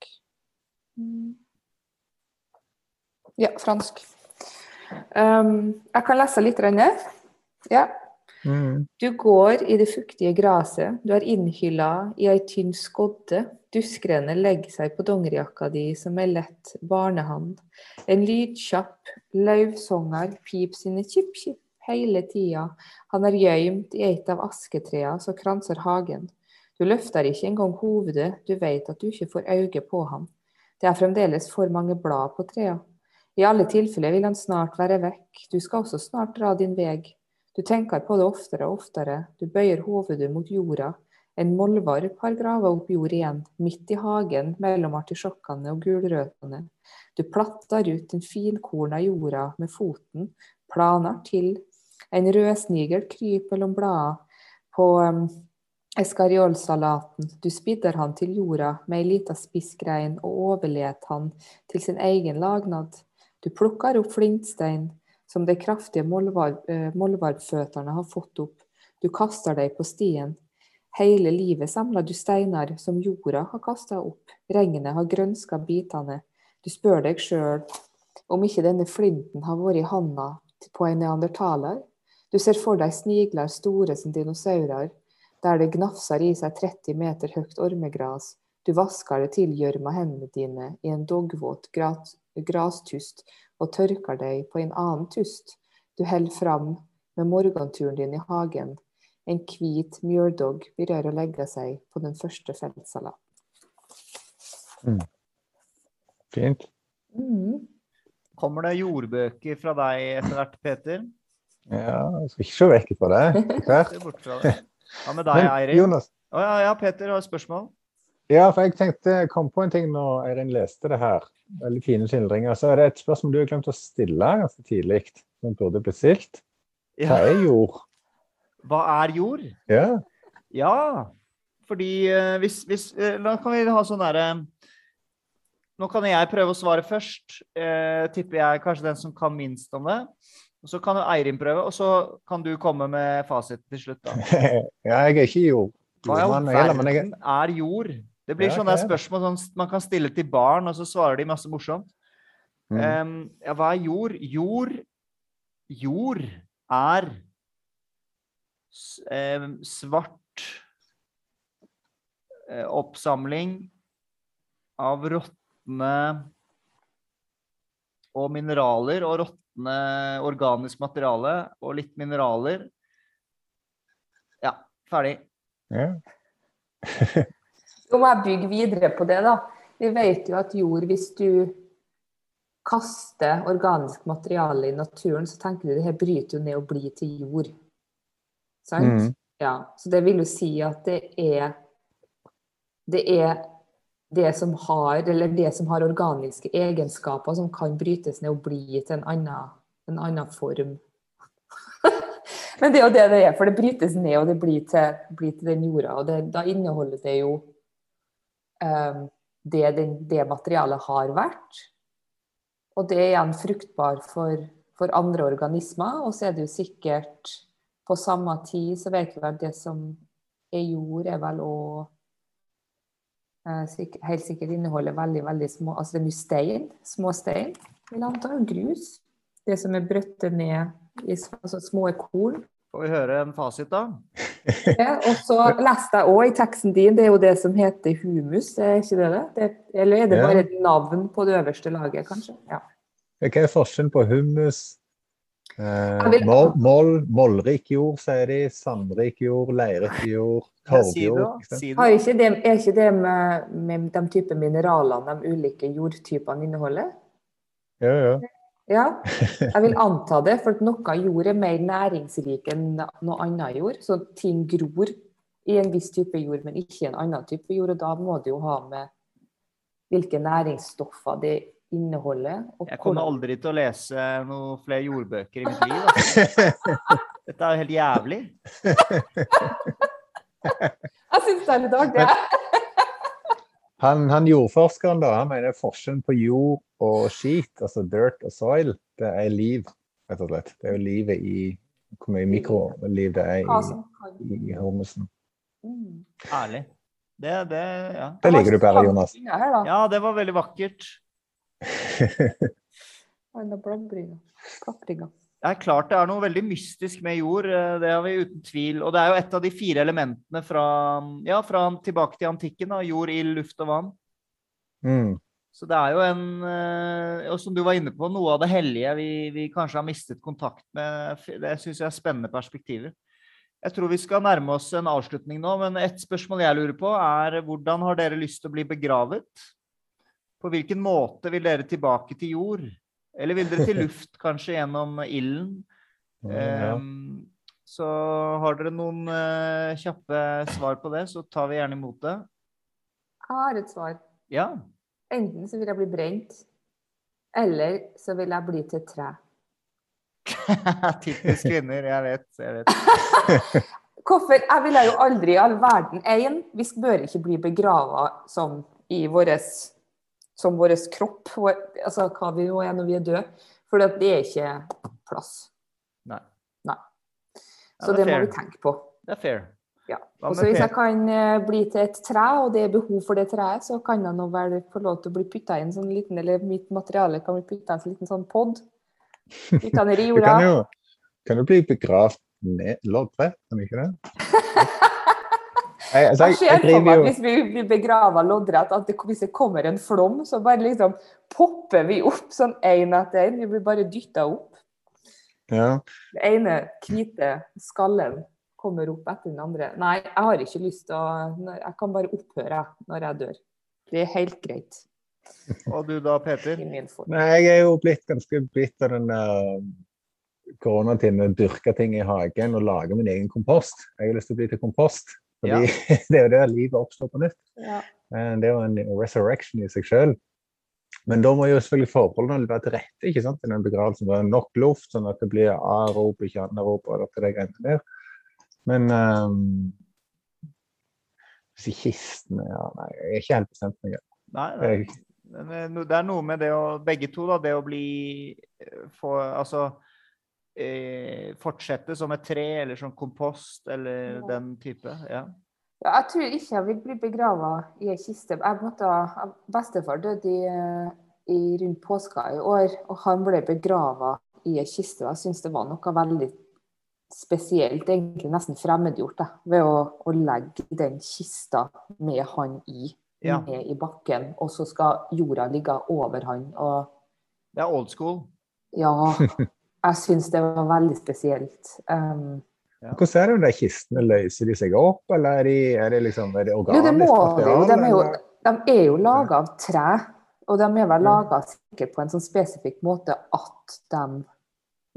Speaker 3: Ja, fransk. Um, jeg kan lese litt. Renne. Ja.
Speaker 2: Mm.
Speaker 3: Du går i det fuktige gresset, du er innhylla i ei tynn skodde. Duskrene legger seg på dongerijakka di som ei lett barnehand. En lydkjapp løvsanger piper sine chip-chip hele tida. Han er gøymt i et av asketrea som kranser hagen. Du løfter ikke engang hovedet, du vet at du ikke får øye på ham. Det er fremdeles for mange blad på trea. I alle tilfeller vil han snart være vekk, du skal også snart dra din veg. Du tenker på det oftere og oftere, du bøyer hovedet mot jorda. En mollvarp har grava opp jord igjen, midt i hagen mellom artisjokkene og gulrøttene. Du platter ut den finkorna jorda med foten, planer til. En rødsnigel kryper mellom bladene på um, eskariolsalaten. Du spidder han til jorda med ei lita spissgrein og overlet han til sin egen lagnad. Du plukker opp flintstein som de kraftige mollvarp- eh, har fått opp. Du kaster deg på stien. Hele livet samler du steiner som jorda har kasta opp. Regnet har grønska bitene. Du spør deg sjøl om ikke denne flinten har vært i handa på en neandertaler. Du ser for deg snigler store som dinosaurer, der det gnafser i seg 30 meter høyt ormegras. Du vasker det tilgjørma hendene dine i en dogvåt grastust og tørker deg på en annen tust. Du holder fram med morgenturen din i hagen. En hvit mjøldogg begynner å legge seg på den første feltsalat.
Speaker 2: Fint.
Speaker 3: Mm.
Speaker 1: Kommer det jordbøker fra deg etter hvert, Peter?
Speaker 2: Ja, jeg skal ikke se vekk fra det.
Speaker 1: Hva med deg,
Speaker 2: Eirik?
Speaker 1: Eirin?
Speaker 2: Jonas,
Speaker 1: Oh, ja, ja, Peter har et spørsmål.
Speaker 2: Ja, for jeg tenkte, jeg kom på en ting når Eirin leste det her. Veldig fine skildringer. Så er det et spørsmål du har glemt å stille ganske tidlig, som burde blitt stilt. Hva
Speaker 1: Ja.
Speaker 2: er jord?
Speaker 1: Hva er jord?
Speaker 2: Ja.
Speaker 1: Ja, fordi eh, hvis, hvis eh, Da kan vi ha sånn derre Nå kan jeg prøve å svare først. Eh, tipper jeg kanskje den som kan minst om det. Og Så kan Eirin prøve, og så kan du komme med fasiten til slutt. da.
Speaker 2: ja, jeg er ikke jord.
Speaker 1: Hva i all verden er jord? Det blir
Speaker 2: Ja,
Speaker 1: sånne spørsmål som man kan stille til barn, og så svarer de masse morsomt.
Speaker 2: Mm.
Speaker 1: Um, ja, hva er jord? Jord Jord er em, svart uh, oppsamling av råtne og mineraler og råtne organisk materiale og litt mineraler. Ja, ferdig.
Speaker 2: ja.
Speaker 3: Så må jeg bygge videre på det, da. Vi vet jo at jord, hvis du kaster organisk materiale i naturen, så tenker du det her bryter jo ned og blir til jord. Sant?
Speaker 2: Mm.
Speaker 3: Ja. Så det vil jo si at det er det er det som har, eller det som har organiske egenskaper som kan brytes ned og bli til en annen, en annen form. Men det er jo det det er, for det brytes ned og det blir til, blir til den jorda. Og det, da inneholder det jo det den, det materialet har vært. Og det er igjen fruktbar for, for andre organismer. Og så er det jo sikkert på samme tid så vet vi at det som er jord, er vel òg eh, helt sikkert inneholder veldig veldig små Altså det er mye stein. Små stein, vil anta. Grus. Det som er brøttet ned i altså små korn.
Speaker 1: Får vi høre en fasit, da?
Speaker 3: Ja, og så leste jeg òg i teksten din, det er jo det som heter humus, er ikke det det? det eller er det bare et navn på det øverste laget, kanskje? Ja.
Speaker 2: Hva er forskjellen på humus, Eh,
Speaker 3: vil-
Speaker 2: moll, mål, målrik jord, sier de. Sandrik jord, leiret jord,
Speaker 1: Ja,
Speaker 2: torvjord.
Speaker 3: Har
Speaker 1: det.
Speaker 3: ikke det, er ikke det med, med de type mineralene de ulike jordtypene inneholder?
Speaker 2: Jo, jo.
Speaker 3: Ja, jeg vil anta det, for at noe jord er mer næringsrik enn noe annet jord. Så ting gror i en viss type jord, men ikke i en annen type jord. Og da må det jo ha med hvilke næringsstoffer det inneholder.
Speaker 1: Jeg kommer aldri til å lese noen flere jordbøker i mitt liv. Altså. Dette er jo helt jævlig.
Speaker 3: Jeg syns det er litt artig.
Speaker 2: Han, han jordforskeren da, han mener forskjellen på jord og skit, altså dirt og soil, det er liv, rett og slett. Det er jo livet i hvor mye mikroliv det er i,
Speaker 3: i,
Speaker 2: i humusen.
Speaker 3: mm.
Speaker 1: Ærlig. Det, det, ja.
Speaker 2: Det liker du bedre, Jonas.
Speaker 3: Her, da.
Speaker 1: ja, det var veldig vakkert. Det er klart det er noe veldig mystisk med jord, eh, det har vi uten tvil. Og det er jo et av de fire elementene fra, ja, fra tilbake til antikken. Da. Jord, ild, luft og vann.
Speaker 2: Mm.
Speaker 1: Så det er jo en eh, Og som du var inne på, noe av det hellige vi, vi kanskje har mistet kontakt med. Det syns jeg er spennende perspektiver. Jeg tror vi skal nærme oss en avslutning nå, men et spørsmål jeg lurer på, er hvordan har dere lyst til å bli begravet? På hvilken måte vil dere tilbake til jord? Eller vil dere til luft, kanskje gjennom ilden?
Speaker 2: Ja.
Speaker 1: Ehm, så har dere noen uh, kjappe svar på det, så tar vi gjerne imot det.
Speaker 3: Jeg har et svar.
Speaker 1: Ja.
Speaker 3: Enten så vil jeg bli brent, eller så vil jeg bli til tre.
Speaker 1: Typisk kvinner, jeg vet. Jeg vet.
Speaker 3: Hvorfor? Jeg ville jo aldri i all verden Én, vi bør ikke bli begrava som i våres som vår kropp, vår, altså hva vi nå er når vi er døde. For det er ikke plass.
Speaker 1: Nei.
Speaker 3: Nei.
Speaker 1: Ja,
Speaker 3: Så
Speaker 1: det er
Speaker 3: det må
Speaker 1: fair.
Speaker 3: vi tenke på.
Speaker 1: Det er fair.
Speaker 3: Ja.
Speaker 1: Hva
Speaker 3: Og så hvis jeg kan eh, bli til et tre, og det er behov for det treet, så kan jeg nå vel få lov til å bli putta inn sånn liten, eller mitt materiale kan bli putta inn en sånn liten sånn pod.
Speaker 2: Du kan jo kan du bli begravd ned loddrett, kan du ikke det? Jeg, altså,
Speaker 3: Jeg
Speaker 2: jeg,
Speaker 3: ser for meg hvis vi blir begrava loddrett, at det, hvis det kommer en flom, så bare liksom popper vi opp sånn én etter én. Vi blir bare dytta opp.
Speaker 2: ja,
Speaker 3: Det ene hvite skallen kommer opp etter den andre. Nei, jeg har ikke lyst til å Jeg kan bare opphøre når jeg dør. Det er helt greit
Speaker 1: Og du da, Peter?
Speaker 2: Nei, jeg er jo blitt ganske blitt av den der koronatiden å dyrke ting i hagen og lage min egen kompost. Jeg har lyst til å bli til kompost. Fordi det er jo der livet oppstår på nytt.
Speaker 3: Ja.
Speaker 2: Eh, Det er jo en resurrection i seg sjøl. Men da må jo selvfølgelig forholdene være til rette ikke sant? i den begravelsen. Det er nok luft, sånn at det blir arop, ikke anaerob. og alt det greiene der. Men um, hvis i ja, Nei, jeg er ikke helt bestemt meg.
Speaker 1: Nei,
Speaker 2: Jeg,
Speaker 1: eh, det er noe med det å Begge to, da. Det å bli få Altså eh, fortsette som et tre, eller som kompost, eller
Speaker 3: Ja.
Speaker 1: den type. Ja.
Speaker 3: Ja, jeg tror ikke jeg vil bli begrava i ei kiste. Jeg måtte, bestefar døde i, eh, i rundt påska i år, og han ble begrava i ei kiste. Jeg syns det var noe veldig spesielt, egentlig nesten fremmedgjort, ved å, å legge den kista med han i,
Speaker 1: Ja.
Speaker 3: ned i bakken, og så skal jorda ligge over han. og
Speaker 1: Det er old school.
Speaker 3: ja, jeg syns det var veldig spesielt. Um,
Speaker 2: hvordan er det med de kistene? Løser de seg opp, eller er, de, er det liksom er det
Speaker 3: Jo,
Speaker 2: organisk
Speaker 3: det må det. De er jo, de er jo laga av tre. Og de er vel
Speaker 2: laget
Speaker 3: laga sikkert på en sånn spesifikk måte at de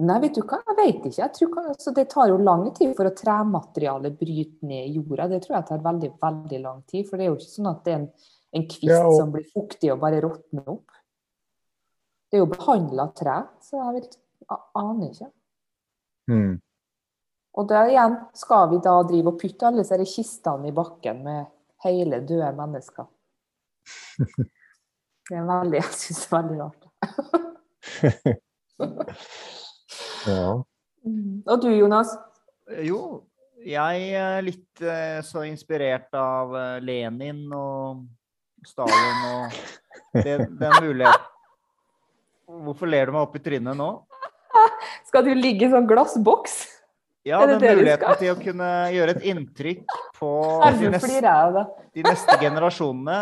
Speaker 3: Nei, vet du hva, jeg vet ikke. Jeg tror, altså, det tar jo lang tid for å trematerialet bryte ned i jorda. Det tror jeg tar veldig, veldig lang tid. For det er jo ikke sånn at det er en, en kvist
Speaker 2: Ja, og-
Speaker 3: som blir fuktig og bare råtner opp. Det er jo behandla tre, så jeg vet, a- aner ikke.
Speaker 2: Mm.
Speaker 3: Og da igjen skal vi da drive og putte alle disse kistene i bakken med hele døde mennesker. Det er veldig, jeg syns det er veldig rart.
Speaker 2: Ja.
Speaker 3: Og du, Jonas?
Speaker 1: Jo, jeg er litt eh, så inspirert av eh, Lenin og Stalin og det, den muligheten. Hvorfor ler du meg opp i trynet nå?
Speaker 3: Skal du ligge i sånn glassboks?
Speaker 1: Ja,
Speaker 3: Er det
Speaker 1: den
Speaker 3: det
Speaker 1: muligheten
Speaker 3: skal?
Speaker 1: til å kunne gjøre et inntrykk på de neste, de neste generasjonene.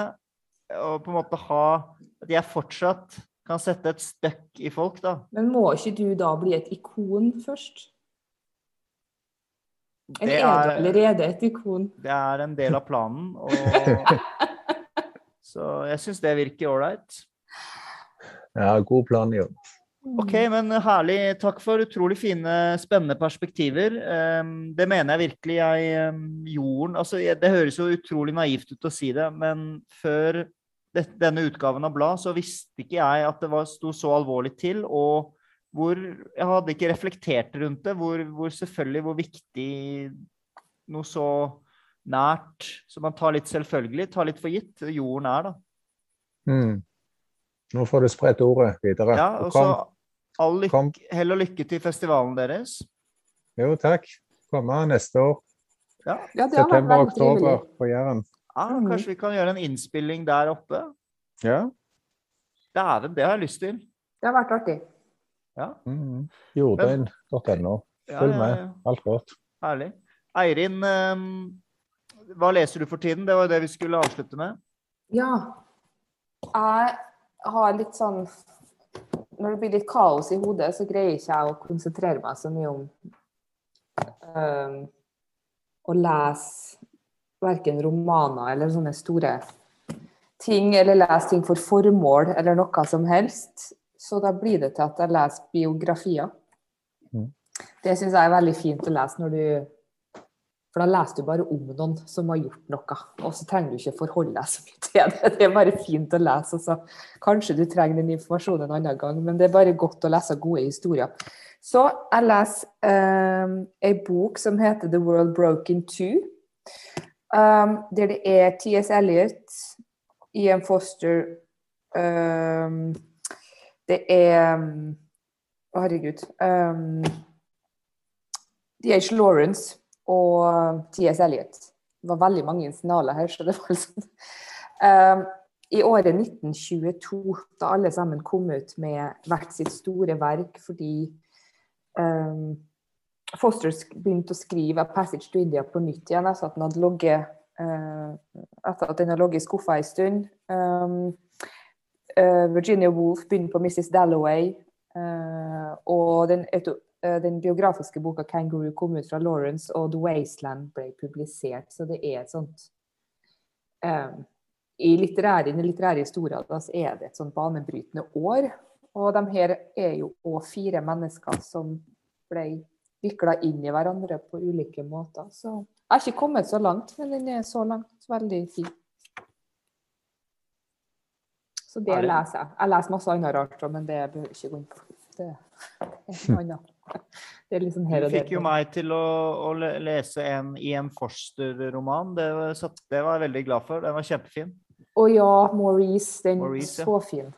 Speaker 1: Og på en måte ha At jeg fortsatt kan sette et støkk i folk, da.
Speaker 3: Men må ikke du da bli et ikon først? Eller er,
Speaker 1: er-
Speaker 3: du allerede et ikon?
Speaker 1: Det er en del av planen. Og... Så jeg syns det virker ålreit.
Speaker 2: Ja, god plan, jo.
Speaker 1: Ok, men herlig. Takk for utrolig fine, spennende perspektiver. Ehm, Det mener jeg virkelig. Jeg, ehm, jorden altså, Det høres jo utrolig naivt ut å si det, men før denne utgaven av blad, så visste ikke jeg at det var, sto så alvorlig til. Og hvor Jeg hadde ikke reflektert rundt det. Hvor, hvor selvfølgelig hvor viktig noe så nært som man tar litt selvfølgelig, tar litt for gitt, jorden er, da.
Speaker 2: Mm. Nå får du spredt ordet videre.
Speaker 1: Ja,
Speaker 2: og
Speaker 1: så all lykke,
Speaker 2: kom.
Speaker 1: hell og lykke til festivalen deres.
Speaker 2: Jo, takk. Komme neste år.
Speaker 1: Ja,
Speaker 3: Ja.
Speaker 2: September-oktober på Jæren.
Speaker 1: ja
Speaker 3: Mhm.
Speaker 1: kanskje vi kan gjøre en innspilling der oppe?
Speaker 2: Ja.
Speaker 1: Dæven, det har jeg lyst til.
Speaker 3: Det har vært artig.
Speaker 1: Ja,
Speaker 2: Mm. Jordein.no.
Speaker 1: ja,
Speaker 2: Følg
Speaker 1: ja,
Speaker 2: med.
Speaker 1: ja.
Speaker 2: Alt godt.
Speaker 1: Herlig. Eirin, ehm, hva leser du for tiden? Det var jo det vi skulle avslutte med.
Speaker 3: Ja. Jeg har litt sånn Når det blir litt kaos i hodet, så greier ikke jeg å konsentrere meg så mye om um, å lese verken romaner eller sånne store ting, eller lese ting for formål eller noe som helst. Så da blir det til at jeg leser biografier.
Speaker 2: Mm.
Speaker 3: Det syns jeg er veldig fint å lese når du For da leser du bare om noen som har gjort noe, og så trenger du ikke forholde deg så mye til det. Det er bare fint å lese. Altså. kanskje du trenger den informasjonen en annen gang, men det er bare godt å lese gode historier. Så jeg leser um, bok som heter The World Broken Two. Um, der det er T.S. Eliot, Ian Foster um, Det er um, herregud. Um, D.H. Lawrence og T.S. Eliot. Det var veldig mange signaler her, så det var liksom um, I året 1922, da alle sammen kom ut med hvert sitt store verk fordi um, Foster begynte å skrive Passage to India' på nytt igjen. Altså at den hadde ligget uh, etter at den hadde ligget i skuffa en stund. Um, uh, Virginia Woolf begynte på 'Mrs. Dalloway'. eh, og den, eh, den biografiske boka 'Kangaroo' kom ut fra Lawrence, og 'The Wasteland' ble publisert. Så det er et sånt um, I litterære, den litterære historien da, så er det et sånt banebrytende år. Og de her er jo òg fire mennesker som ble vikla inn i hverandre på ulike måter. Så jeg har ikke kommet så langt, men den er så langt veldig fin. Så det leser jeg. Jeg leser masse annet rart, men det jeg ikke gå inn på. Det er noe annet. Det er liksom her
Speaker 1: Du
Speaker 3: og
Speaker 1: fikk jo meg til å, å le- lese en E.M. Forster-roman. Det, var- det var jeg veldig glad for. Den var kjempefin.
Speaker 3: Å ja, Maurice. Den er
Speaker 1: ja.
Speaker 3: så fin.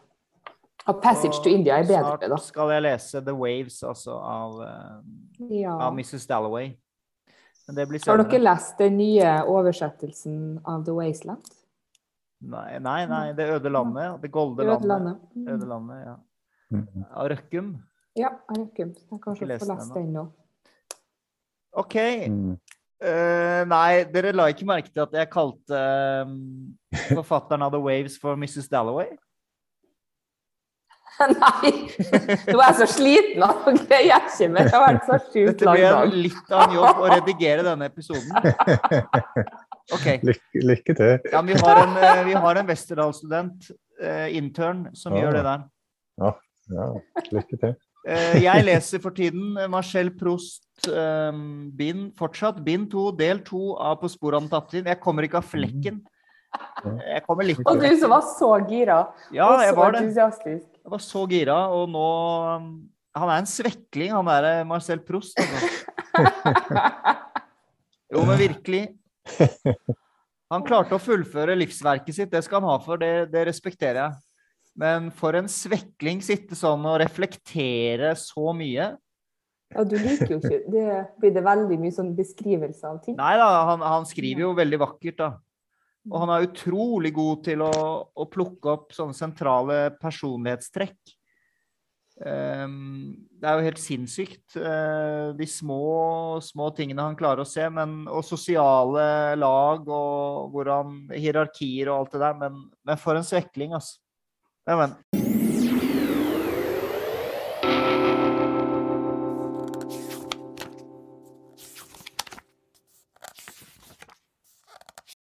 Speaker 3: A 'Passage
Speaker 1: Og
Speaker 3: to India' er bedre,
Speaker 1: Snart
Speaker 3: da.
Speaker 1: skal jeg lese 'The Waves', altså av, eh,
Speaker 3: Ja.
Speaker 1: av Mrs. Dalloway. Men det blir
Speaker 3: Har dere lest den nye oversettelsen av 'The Wasteland'?
Speaker 1: Nei, nei, nei, Det øde landet. Det golde
Speaker 3: Øde
Speaker 1: landet.
Speaker 3: Mm.
Speaker 1: Øde landet, ja.
Speaker 2: Mm.
Speaker 1: Av Røkkum.
Speaker 3: Ja, jeg rekker Jeg
Speaker 1: kan
Speaker 3: kanskje
Speaker 1: lest den
Speaker 3: lest den nå.
Speaker 1: OK.
Speaker 2: Mm.
Speaker 1: Uh, nei, dere la ikke merke til at jeg kalte um, forfatteren av The Waves for Mrs. Dalloway?
Speaker 3: Nei! Nå er jeg så sliten at jeg greier ikke mer. Det har vært så sjukt
Speaker 1: Dette
Speaker 3: lang
Speaker 1: blir en
Speaker 3: dag.
Speaker 1: litt av en jobb å redigere denne episoden. OK.
Speaker 2: Lykke, lykke til.
Speaker 1: Ja, men vi har en, eh, vi har en Westerdal-student, uh, intern, som
Speaker 2: ja.
Speaker 1: gjør det der.
Speaker 2: Ja, lykke til.
Speaker 1: Eh, jeg leser for tiden Marcel Proust um, bind, fortsatt bind to, del to av På sporet av tid. Jeg kommer ikke av flekken. Jeg kommer litt
Speaker 3: Og du som var så gira
Speaker 1: Ja,
Speaker 3: og
Speaker 1: jeg
Speaker 3: så
Speaker 1: var det.
Speaker 3: entusiastisk.
Speaker 1: Jeg var så gira, og nå Han er en svekling, han der Marcel Proust. Altså. Jo, men virkelig. Han klarte å fullføre livsverket sitt, det skal han ha for, det, det respekterer jeg. Men for en svekling sitte sånn og reflektere så mye.
Speaker 3: Ja, du liker jo ikke Det blir det veldig mye sånn beskrivelse av ting.
Speaker 1: Nei da, han, han skriver jo veldig vakkert, da. Og han er utrolig god til å, å plukke opp sånne sentrale personlighetstrekk. Um, det er jo helt sinnssykt, uh, de små, små tingene han klarer å se. Men, og sosiale lag og hvordan, hierarkier og alt det der. Men, men for en svekling, altså. Ja, men,